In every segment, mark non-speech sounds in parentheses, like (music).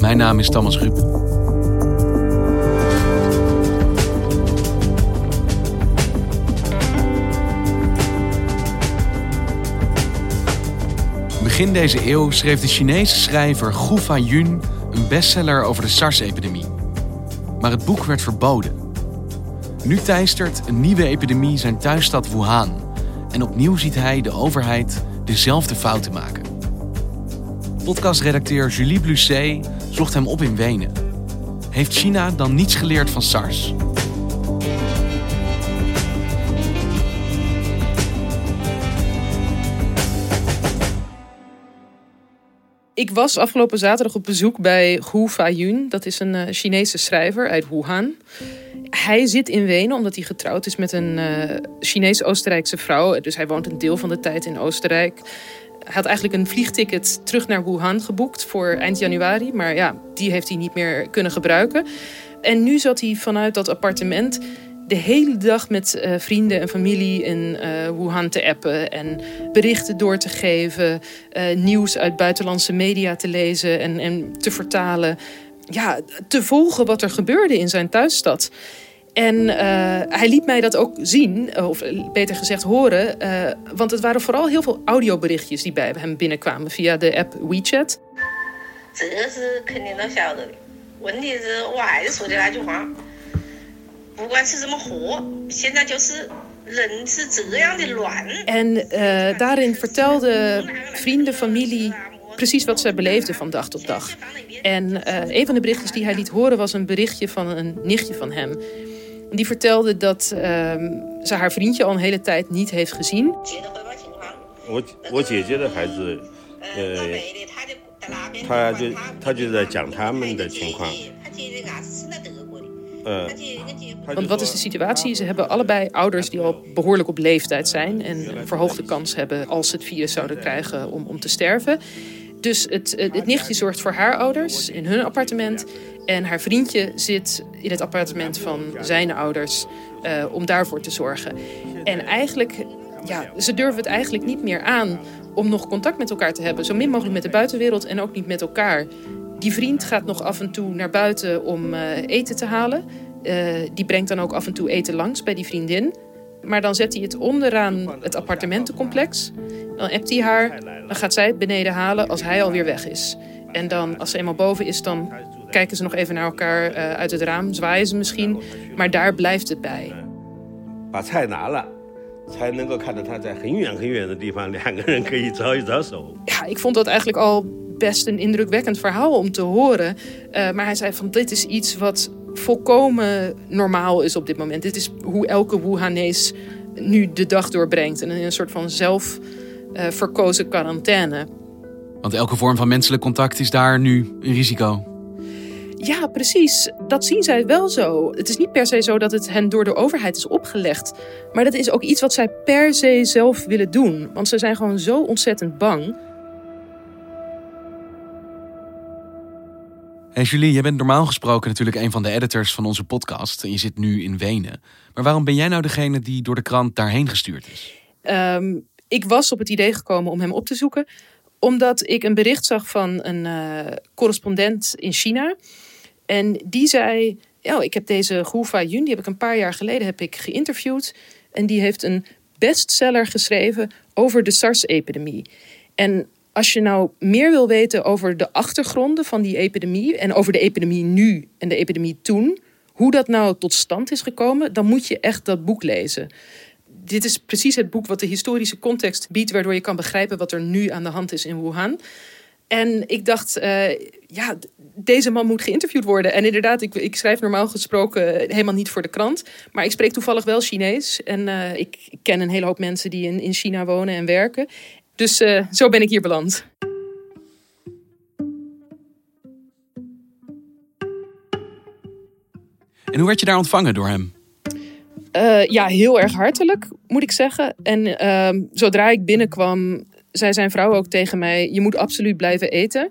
Mijn naam is Thomas Rup. Begin deze eeuw schreef de Chinese schrijver Gu Fa-yun een bestseller over de SARS-epidemie. Maar het boek werd verboden. Nu teistert een nieuwe epidemie zijn thuisstad Wuhan. En opnieuw ziet hij de overheid dezelfde fouten maken. Podcastredacteur Julie Blusset zocht hem op in Wenen. Heeft China dan niets geleerd van SARS? Ik was afgelopen zaterdag op bezoek bij Hu Fa-yun. Dat is een uh, Chinese schrijver uit Wuhan. Hij zit in Wenen omdat hij getrouwd is met een uh, Chinese-Oostenrijkse vrouw. Dus hij woont een deel van de tijd in Oostenrijk. Had eigenlijk een vliegticket terug naar Wuhan geboekt voor eind januari. Maar ja, die heeft hij niet meer kunnen gebruiken. En nu zat hij vanuit dat appartement de hele dag met uh, vrienden en familie in uh, Wuhan te appen en berichten door te geven, uh, nieuws uit buitenlandse media te lezen en, en te vertalen. Ja, te volgen wat er gebeurde in zijn thuisstad. En eh, hij liet mij dat ook zien, eh, of beter gezegd horen. Eh, want het waren vooral heel veel audioberichtjes die bij hem binnenkwamen via de app WeChat. En daarin vertelde vrienden, familie precies wat zij beleefden van dag tot dag. En een van de berichtjes die hij liet horen was een berichtje van een nichtje van hem. Die vertelde dat ehm, ze haar vriendje al een hele tijd niet heeft gezien. Want wat is de situatie? Ze hebben allebei ouders die al behoorlijk op leeftijd zijn en een verhoogde kans hebben als ze het virus zouden krijgen om, om te sterven. Dus het, het nichtje zorgt voor haar ouders in hun appartement. En haar vriendje zit in het appartement van zijn ouders uh, om daarvoor te zorgen. En eigenlijk, ja, ze durven het eigenlijk niet meer aan om nog contact met elkaar te hebben. Zo min mogelijk met de buitenwereld en ook niet met elkaar. Die vriend gaat nog af en toe naar buiten om uh, eten te halen. Uh, die brengt dan ook af en toe eten langs bij die vriendin. Maar dan zet hij het onderaan het appartementencomplex. Dan appt hij haar. Dan gaat zij het beneden halen als hij alweer weg is. En dan, als ze eenmaal boven is, dan kijken ze nog even naar elkaar eh, uit het raam. Zwaaien ze misschien. Maar daar blijft het bij. Ja, ik vond dat eigenlijk al best een indrukwekkend verhaal om te horen. Eh, maar hij zei van dit is iets wat volkomen normaal is op dit moment. Dit is hoe elke Wuhanees nu de dag doorbrengt. En in een soort van zelf uh, verkozen quarantaine. Want elke vorm van menselijk contact is daar nu een risico. Ja, precies. Dat zien zij wel zo. Het is niet per se zo dat het hen door de overheid is opgelegd. Maar dat is ook iets wat zij per se zelf willen doen. Want ze zijn gewoon zo ontzettend bang. Julie, jij bent normaal gesproken natuurlijk een van de editors van onze podcast. En je zit nu in Wenen. Maar waarom ben jij nou degene die door de krant daarheen gestuurd is? Um, ik was op het idee gekomen om hem op te zoeken. Omdat ik een bericht zag van een uh, correspondent in China. En die zei, oh, ik heb deze Gu Fa-yun, die heb ik een paar jaar geleden heb ik geïnterviewd. En die heeft een bestseller geschreven over de SARS-epidemie. En als je nou meer wil weten over de achtergronden van die epidemie en over de epidemie nu en de epidemie toen, hoe dat nou tot stand is gekomen, dan moet je echt dat boek lezen. Dit is precies het boek wat de historische context biedt, waardoor je kan begrijpen wat er nu aan de hand is in Wuhan. En ik dacht, uh, ja, deze man moet geïnterviewd worden. En inderdaad, ik, ik, schrijf normaal gesproken helemaal niet voor de krant. Maar ik spreek toevallig wel Chinees. En ik, ik, ken een hele hoop mensen die in, in China wonen en werken. Dus uh, zo ben ik hier beland. En hoe werd je daar ontvangen door hem? Uh, ja, heel erg hartelijk, moet ik zeggen. En uh, zodra ik binnenkwam, zei zijn vrouw ook tegen mij: Je moet absoluut blijven eten.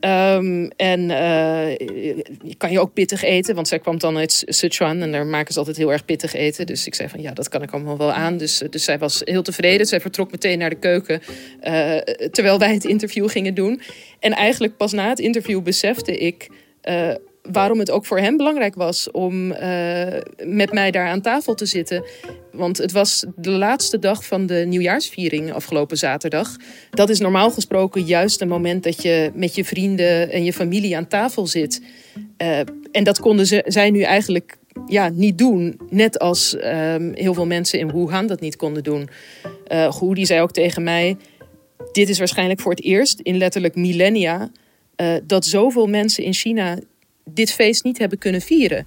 Um, en uh, kan je ook pittig eten? Want zij kwam dan uit Sichuan en daar maken ze altijd heel erg pittig eten. Dus ik zei van ja, dat kan ik allemaal wel aan. Dus, dus zij was heel tevreden. Zij vertrok meteen naar de keuken uh, terwijl wij het interview gingen doen. En eigenlijk pas na het interview besefte ik uh, waarom het ook voor hem belangrijk was om uh, met mij daar aan tafel te zitten. Want het was de laatste dag van de nieuwjaarsviering afgelopen zaterdag. Dat is normaal gesproken juist een moment dat je met je vrienden en je familie aan tafel zit. Uh, en dat konden ze, zij nu eigenlijk ja, niet doen. Net als uh, heel veel mensen in Wuhan dat niet konden doen. Uh, die zei ook tegen mij: Dit is waarschijnlijk voor het eerst in letterlijk millennia. dat zoveel mensen in China dit feest niet hebben kunnen vieren.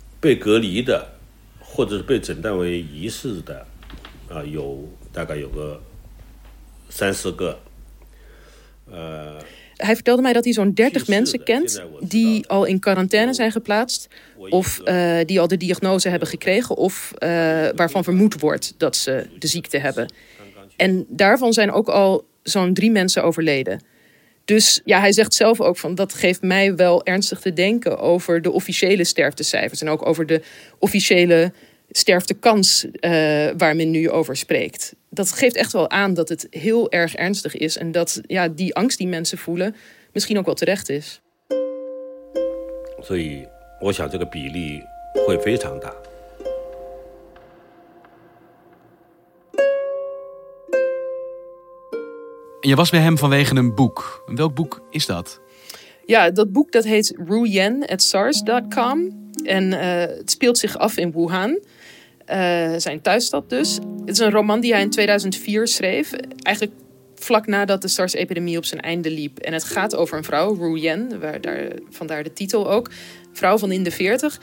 Hij vertelde mij dat hij zo'n 30 mensen kent die al in quarantaine zijn geplaatst. Of uh, die al de diagnose hebben gekregen. Of uh, waarvan vermoed wordt dat ze de ziekte hebben. En daarvan zijn ook al zo'n drie mensen overleden. Dus ja, hij zegt zelf ook van dat geeft mij wel ernstig te denken over de officiële sterftecijfers. En ook over de officiële sterftekans uh, waar men nu over spreekt. Dat geeft echt wel aan dat het heel erg ernstig is. En dat ja, die angst die mensen voelen misschien ook wel terecht is. 所以我想这个比例会非常大。 Je was bij hem vanwege een boek. Welk boek is dat? Ja, dat boek dat heet Ruyen at SARS.com. En uh, het speelt zich af in Wuhan. Uh, zijn thuisstad dus. Het is een roman die hij in 2004 schreef. Eigenlijk vlak nadat de SARS-epidemie op zijn einde liep. En het gaat over een vrouw, Ru Yen, waar daar, vandaar de titel ook. Vrouw van in de 40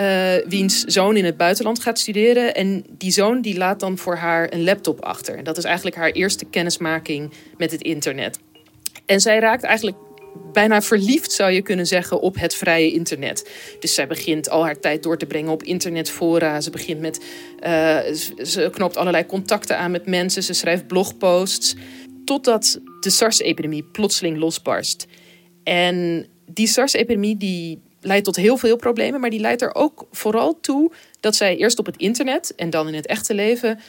uh, wiens zoon in het buitenland gaat studeren. En die zoon die laat dan voor haar een laptop achter. En dat is eigenlijk haar eerste kennismaking met het internet. En zij raakt eigenlijk bijna verliefd, zou je kunnen zeggen, op het vrije internet. Dus zij begint al haar tijd door te brengen op internetfora. Ze begint met. Uh, ze knopt allerlei contacten aan met mensen. Ze schrijft blogposts. Totdat de SARS-epidemie plotseling losbarst. En die SARS-epidemie die leidt tot heel veel problemen, maar die leidt er ook vooral toe dat zij eerst op het internet en dan in het echte leven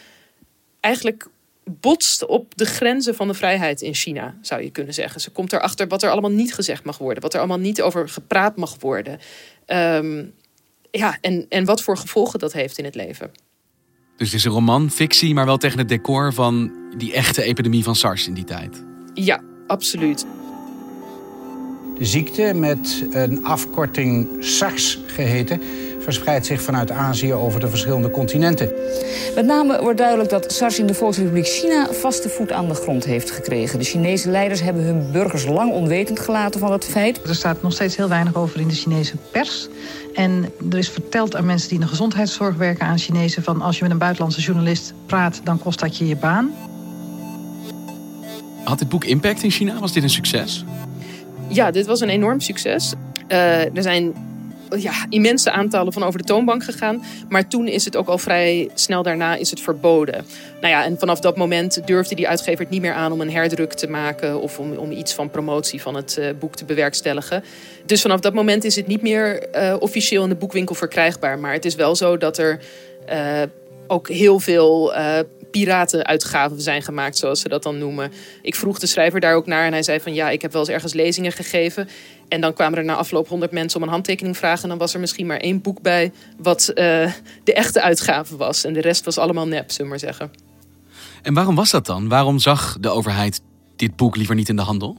eigenlijk botst op de grenzen van de vrijheid in China, zou je kunnen zeggen. Ze komt erachter wat er allemaal niet gezegd mag worden, wat er allemaal niet over gepraat mag worden. Um, ja, en, en wat voor gevolgen dat heeft in het leven. Dus het is een roman, fictie, maar wel tegen het decor van die echte epidemie van SARS in die tijd. Ja, absoluut. Ziekte, met een afkorting SARS geheten, verspreidt zich vanuit Azië over de verschillende continenten. Met name wordt duidelijk dat SARS in de Volksrepubliek China vaste voet aan de grond heeft gekregen. De Chinese leiders hebben hun burgers lang onwetend gelaten van het feit. Er staat nog steeds heel weinig over in de Chinese pers. En er is verteld aan mensen die in de gezondheidszorg werken aan Chinezen... van als je met een buitenlandse journalist praat, dan kost dat je je baan. Had dit boek impact in China? Was dit een succes? Ja, dit was een enorm succes. Uh, er zijn ja, immense aantallen van over de toonbank gegaan. Maar toen is het ook al vrij snel daarna is het verboden. Nou ja, en vanaf dat moment durfde die uitgever het niet meer aan om een herdruk te maken of om, om iets van promotie van het uh, boek te bewerkstelligen. Dus vanaf dat moment is het niet meer uh, officieel in de boekwinkel verkrijgbaar. Maar het is wel zo dat er ook heel veel piratenuitgaven zijn gemaakt, zoals ze dat dan noemen. Ik vroeg de schrijver daar ook naar en hij zei van ja, ik heb wel eens ergens lezingen gegeven. En dan kwamen er na afloop honderd mensen om een handtekening vragen. En dan was er misschien maar één boek bij wat uh, de echte uitgave was. En de rest was allemaal nep, zullen we maar zeggen. En waarom was dat dan? Waarom zag de overheid dit boek liever niet in de handel?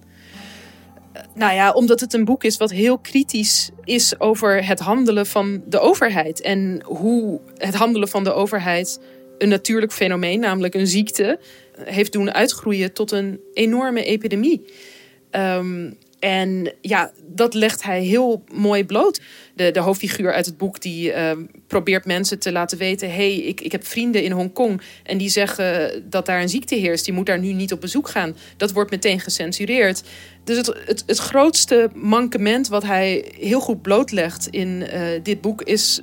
Nou ja, omdat het een boek is wat heel kritisch is over het handelen van de overheid. En hoe het handelen van de overheid een natuurlijk fenomeen, namelijk een ziekte, heeft doen uitgroeien tot een enorme epidemie. Um, en ja, dat legt hij heel mooi bloot. De, de hoofdfiguur uit het boek die uh, probeert mensen te laten weten... hé, hey, ik, ik heb vrienden in Hongkong en die zeggen dat daar een ziekte heerst. Die moet daar nu niet op bezoek gaan. Dat wordt meteen gecensureerd. Dus het, het, het grootste mankement wat hij heel goed blootlegt in uh, dit boek... is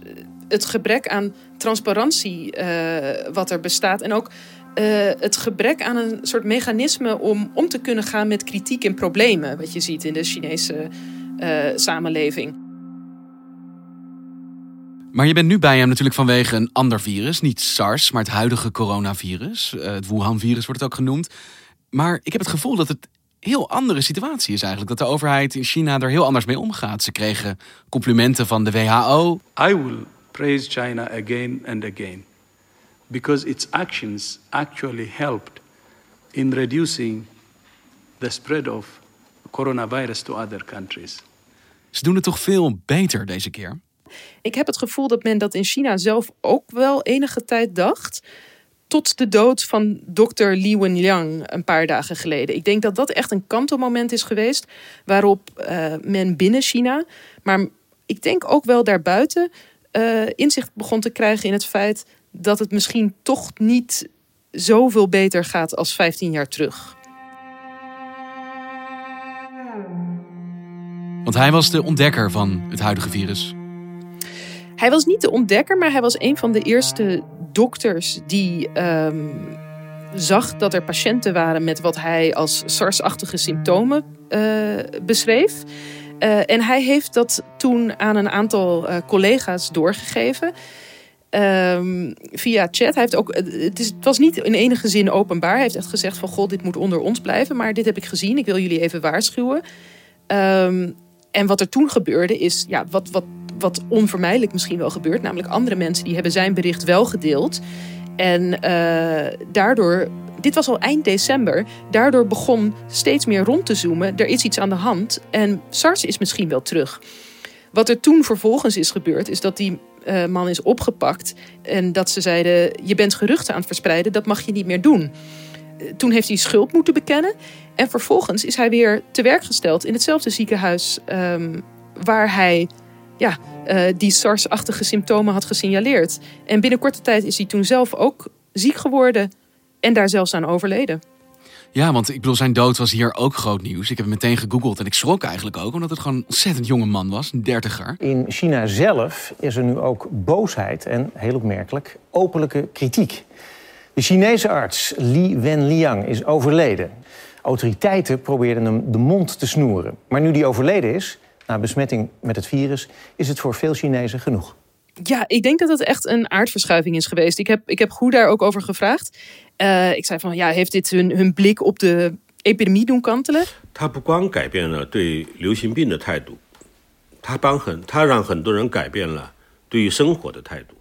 het gebrek aan transparantie uh, wat er bestaat. En ook uh, het gebrek aan een soort mechanisme om om te kunnen gaan met kritiek en problemen, wat je ziet in de Chinese uh, samenleving. Maar je bent nu bij hem natuurlijk vanwege een ander virus, niet SARS, maar het huidige coronavirus. Uh, het Wuhan-virus wordt het ook genoemd. Maar ik heb het gevoel dat het een heel andere situatie is eigenlijk. Dat de overheid in China er heel anders mee omgaat. Ze kregen complimenten van de WHO. I will praise China again and again because its actions actually helped in reducing the spread of coronavirus to other countries. Ze doen het toch veel beter deze keer? Ik heb het gevoel dat men dat in China zelf ook wel enige tijd dacht. Tot de dood van dokter Li Wenliang een paar dagen geleden. Ik denk dat dat echt een kantelmoment is geweest. Waarop uh, men binnen China, maar ik denk ook wel daarbuiten, uh, inzicht begon te krijgen in het feit dat het misschien toch niet zoveel beter gaat als 15 jaar terug. Want hij was de ontdekker van het huidige virus. Hij was niet de ontdekker, maar hij was een van de eerste dokters die um, zag dat er patiënten waren met wat hij als SARS-achtige symptomen uh, beschreef. Uh, en hij heeft dat toen aan een aantal uh, collega's doorgegeven. Um, via chat. Hij heeft ook, het, is, het, was niet in enige zin openbaar. Hij heeft echt gezegd van god, dit moet onder ons blijven. Maar dit heb ik gezien. Ik wil jullie even waarschuwen. Um, en wat er toen gebeurde is, ja, wat, wat, wat onvermijdelijk misschien wel gebeurt. Namelijk andere mensen die hebben zijn bericht wel gedeeld. En uh, daardoor, dit was al eind december. Daardoor begon steeds meer rond te zoomen. Er is iets aan de hand. En SARS is misschien wel terug. Wat er toen vervolgens is gebeurd, is dat die uh, man is opgepakt. En dat ze zeiden: Je bent geruchten aan het verspreiden, dat mag je niet meer doen. Uh, toen heeft hij schuld moeten bekennen. En vervolgens is hij weer te werk gesteld in hetzelfde ziekenhuis um, waar hij ja, uh, die SARS-achtige symptomen had gesignaleerd. En binnen korte tijd is hij toen zelf ook ziek geworden en daar zelfs aan overleden. Ja, want ik bedoel, zijn dood was hier ook groot nieuws. Ik heb hem meteen gegoogeld en ik schrok eigenlijk ook, omdat het gewoon een ontzettend jonge man was, een dertiger. In China zelf is er nu ook boosheid en, heel opmerkelijk, openlijke kritiek. De Chinese arts Li Wenliang is overleden. Autoriteiten probeerden hem de mond te snoeren. Maar nu die overleden is, na besmetting met het virus, is het voor veel Chinezen genoeg. Ja, ik denk dat het echt een aardverschuiving is geweest. Ik heb, ik heb Goed daar ook over gevraagd. Uh, ik zei van, ja, heeft dit hun, hun blik op de epidemie doen kantelen? 它不光改变了对流行病的态度，它帮很，它让很多人改变了对于生活的态度。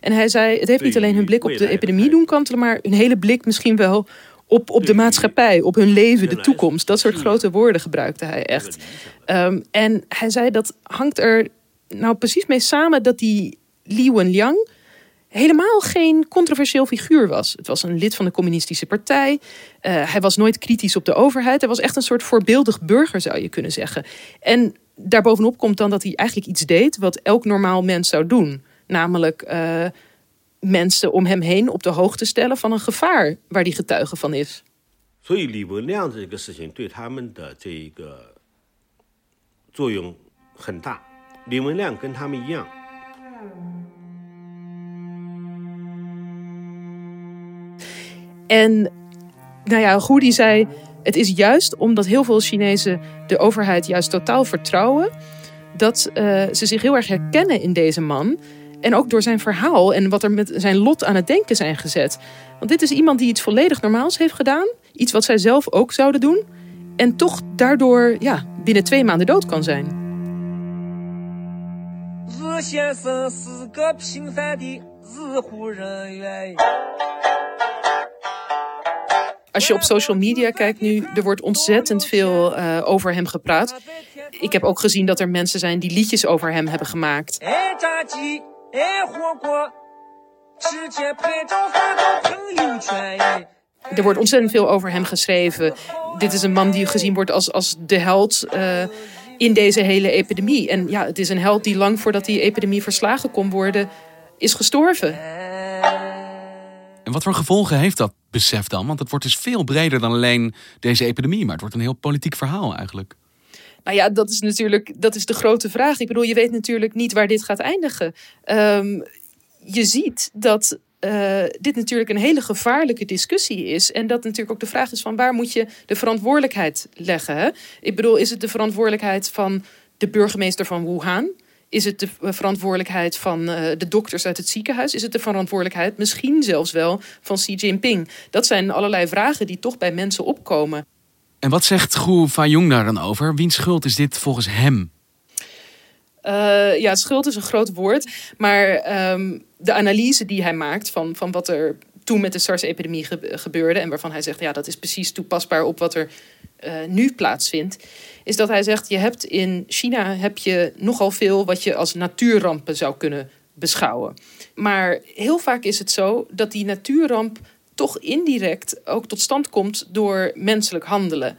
En hij zei, het heeft niet alleen hun blik op de epidemie doen kantelen, maar hun hele blik misschien wel op, op de maatschappij, op hun leven, de toekomst. Dat soort grote woorden gebruikte hij echt. Um, en hij zei, dat hangt er nou precies mee samen dat die Li Wenliang helemaal geen controversieel figuur was. Het was een lid van de communistische partij. Uh, hij was nooit kritisch op de overheid. Hij was echt een soort voorbeeldig burger, zou je kunnen zeggen. En daarbovenop komt dan dat hij eigenlijk iets deed wat elk normaal mens zou doen. Namelijk uh, mensen om hem heen op de hoogte stellen van een gevaar waar hij getuige van is. 所以李文亮这个事情对他们的这个作用很大。 李文亮跟他们一样。 En nou ja, Goody zei: Het is juist omdat heel veel Chinezen de overheid juist totaal vertrouwen, dat uh, ze zich heel erg herkennen in deze man. En ook door zijn verhaal en wat er met zijn lot aan het denken zijn gezet. Want dit is iemand die iets volledig normaals heeft gedaan. Iets wat zij zelf ook zouden doen. En toch daardoor ja, binnen twee maanden dood kan zijn. 日先生是个平凡的日户人员。 Als je op social media kijkt nu, er wordt ontzettend veel uh, over hem gepraat. Ik heb ook gezien dat er mensen zijn die liedjes over hem hebben gemaakt. Er wordt ontzettend veel over hem geschreven. Dit is een man die gezien wordt als, als de held uh, in deze hele epidemie. En ja, het is een held die lang voordat die epidemie verslagen kon worden, is gestorven. En wat voor gevolgen heeft dat besef dan? Want het wordt dus veel breder dan alleen deze epidemie, maar het wordt een heel politiek verhaal eigenlijk. Nou ja, dat is natuurlijk dat is de grote vraag. Ik bedoel, je weet natuurlijk niet waar dit gaat eindigen. Um, je ziet dat uh, dit natuurlijk een hele gevaarlijke discussie is. En dat natuurlijk ook de vraag is van waar moet je de verantwoordelijkheid leggen? Ik bedoel, is het de verantwoordelijkheid van de burgemeester van Wuhan? Is het de verantwoordelijkheid van uh, de dokters uit het ziekenhuis? Is het de verantwoordelijkheid misschien zelfs wel van Xi Jinping? Dat zijn allerlei vragen die toch bij mensen opkomen. En wat zegt Gu Fayong daar dan over? Wiens schuld is dit volgens hem? Uh, ja, schuld is een groot woord. Maar um, de analyse die hij maakt van, van wat er toen met de SARS-epidemie gebeurde... en waarvan hij zegt, ja, dat is precies toepasbaar op wat er uh, nu plaatsvindt... is dat hij zegt, je hebt in China heb je nogal veel wat je als natuurrampen zou kunnen beschouwen. Maar heel vaak is het zo dat die natuurramp toch indirect ook tot stand komt door menselijk handelen.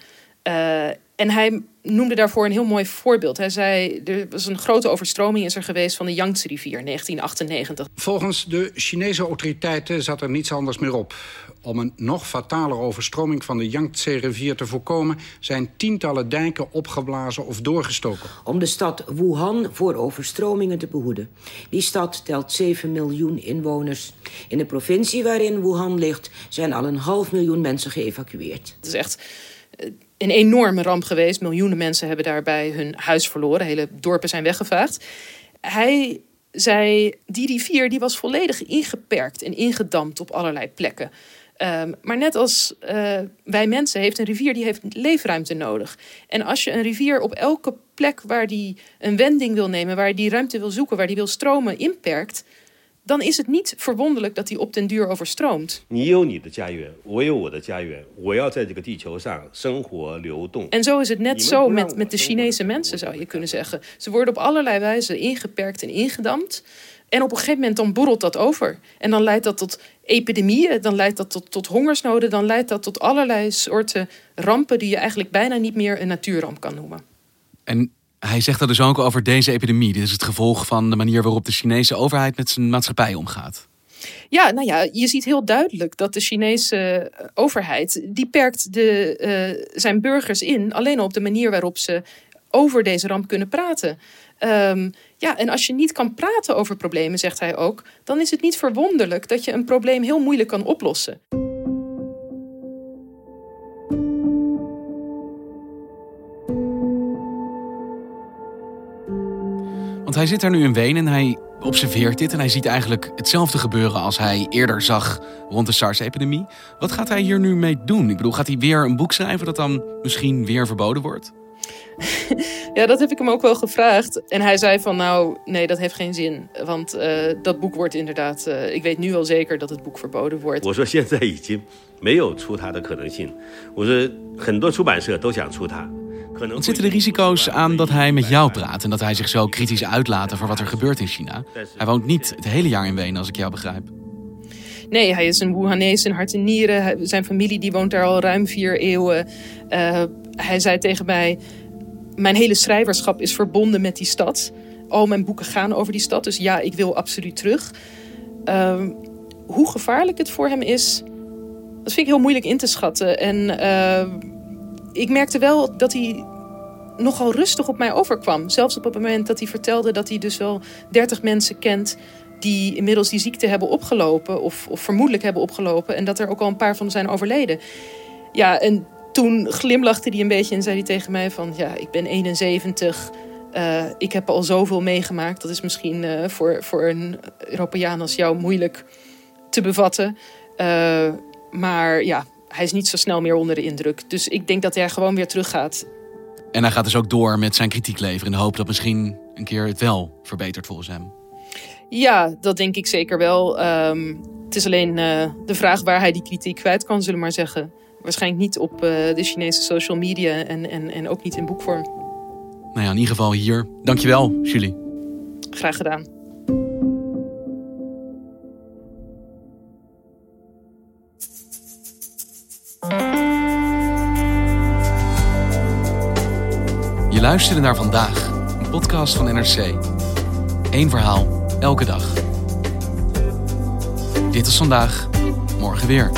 Uh, en hij noemde daarvoor een heel mooi voorbeeld. Hij zei, er was een grote overstroming is er geweest van de Yangtze-rivier 1998. Volgens de Chinese autoriteiten zat er niets anders meer op. Om een nog fatalere overstroming van de Yangtze-rivier te voorkomen... zijn tientallen dijken opgeblazen of doorgestoken. Om de stad Wuhan voor overstromingen te behoeden. Die stad telt 7 miljoen inwoners. In de provincie waarin Wuhan ligt... zijn al een half miljoen mensen geëvacueerd. Het is echt een enorme ramp geweest. Miljoenen mensen hebben daarbij hun huis verloren. Hele dorpen zijn weggevaagd. Hij zei, die rivier die was volledig ingeperkt en ingedampt op allerlei plekken. Um, maar net als uh, wij mensen heeft een rivier die heeft leefruimte nodig. En als je een rivier op elke plek waar die een wending wil nemen, waar die ruimte wil zoeken, waar die wil stromen, inperkt, dan is het niet verwonderlijk dat hij op den duur overstroomt. En zo is het net zo met, met de Chinese mensen, zou je kunnen zeggen. Ze worden op allerlei wijzen ingeperkt en ingedampt. En op een gegeven moment dan borrelt dat over. En dan leidt dat tot epidemieën, dan leidt dat tot, tot hongersnoden, dan leidt dat tot allerlei soorten rampen die je eigenlijk bijna niet meer een natuurramp kan noemen. En hij zegt dat dus ook over deze epidemie. Dit is het gevolg van de manier waarop de Chinese overheid met zijn maatschappij omgaat. Ja, nou ja, je ziet heel duidelijk dat de Chinese eh, overheid die perkt de, uh, zijn burgers in alleen op de manier waarop ze over deze ramp kunnen praten. Um, ja, en als je niet kan praten over problemen, zegt hij ook, dan is het niet verwonderlijk dat je een probleem heel moeilijk kan oplossen. hij zit daar nu in Wenen en hij observeert dit en hij ziet eigenlijk hetzelfde gebeuren als hij eerder zag rond de SARS-epidemie. Wat gaat hij hier nu mee doen? Ik bedoel, gaat hij weer een boek schrijven dat dan misschien weer verboden wordt? (laughs) Ja, dat heb ik hem ook wel gevraagd. En hij zei van nou, nee, dat heeft geen zin. Want uh, dat boek wordt inderdaad, uh, ik weet nu al zeker dat het boek verboden wordt. 我(laughs) 说现在已经没有出它的可能性。我说很多出版社都想出它。 wat zitten de risico's aan dat hij met jou praat en dat hij zich zo kritisch uitlaat over wat er gebeurt in China? Hij woont niet het hele jaar in Wenen, als ik jou begrijp. Nee, hij is een Wuhanees in hart en nieren. Zijn familie die woont daar al ruim vier eeuwen. Uh, hij zei tegen mij: Mijn hele schrijverschap is verbonden met die stad. Al mijn boeken gaan over die stad. Dus ja, ik wil absoluut terug. Uh, hoe gevaarlijk het voor hem is, dat vind ik heel moeilijk in te schatten. En uh, ik merkte wel dat hij nogal rustig op mij overkwam. Zelfs op het moment dat hij vertelde dat hij dus wel 30 mensen kent die inmiddels die ziekte hebben opgelopen of, of vermoedelijk hebben opgelopen en dat er ook al een paar van zijn overleden. Ja, en toen glimlachte hij een beetje en zei hij tegen mij van ja, ik ben 71. Uh, eh, ik heb al zoveel meegemaakt. Dat is misschien uh, voor, voor een Europeaan als jou moeilijk te bevatten. Uh, maar ja, hij is niet zo snel meer onder de indruk. Dus ik denk dat hij gewoon weer teruggaat. En hij gaat dus ook door met zijn kritiek leveren in de hoop dat misschien een keer het wel verbetert volgens hem. Ja, dat denk ik zeker wel. Um, het is alleen uh, de vraag waar hij die kritiek kwijt kan, zullen we maar zeggen. Waarschijnlijk niet op de Chinese social media en, en, en ook niet in boekvorm. Nou ja, in ieder geval hier. Dankjewel, Julie. Graag gedaan. Luisterde naar vandaag, een podcast van NRC. Eén verhaal, elke dag. Dit is vandaag, morgen weer.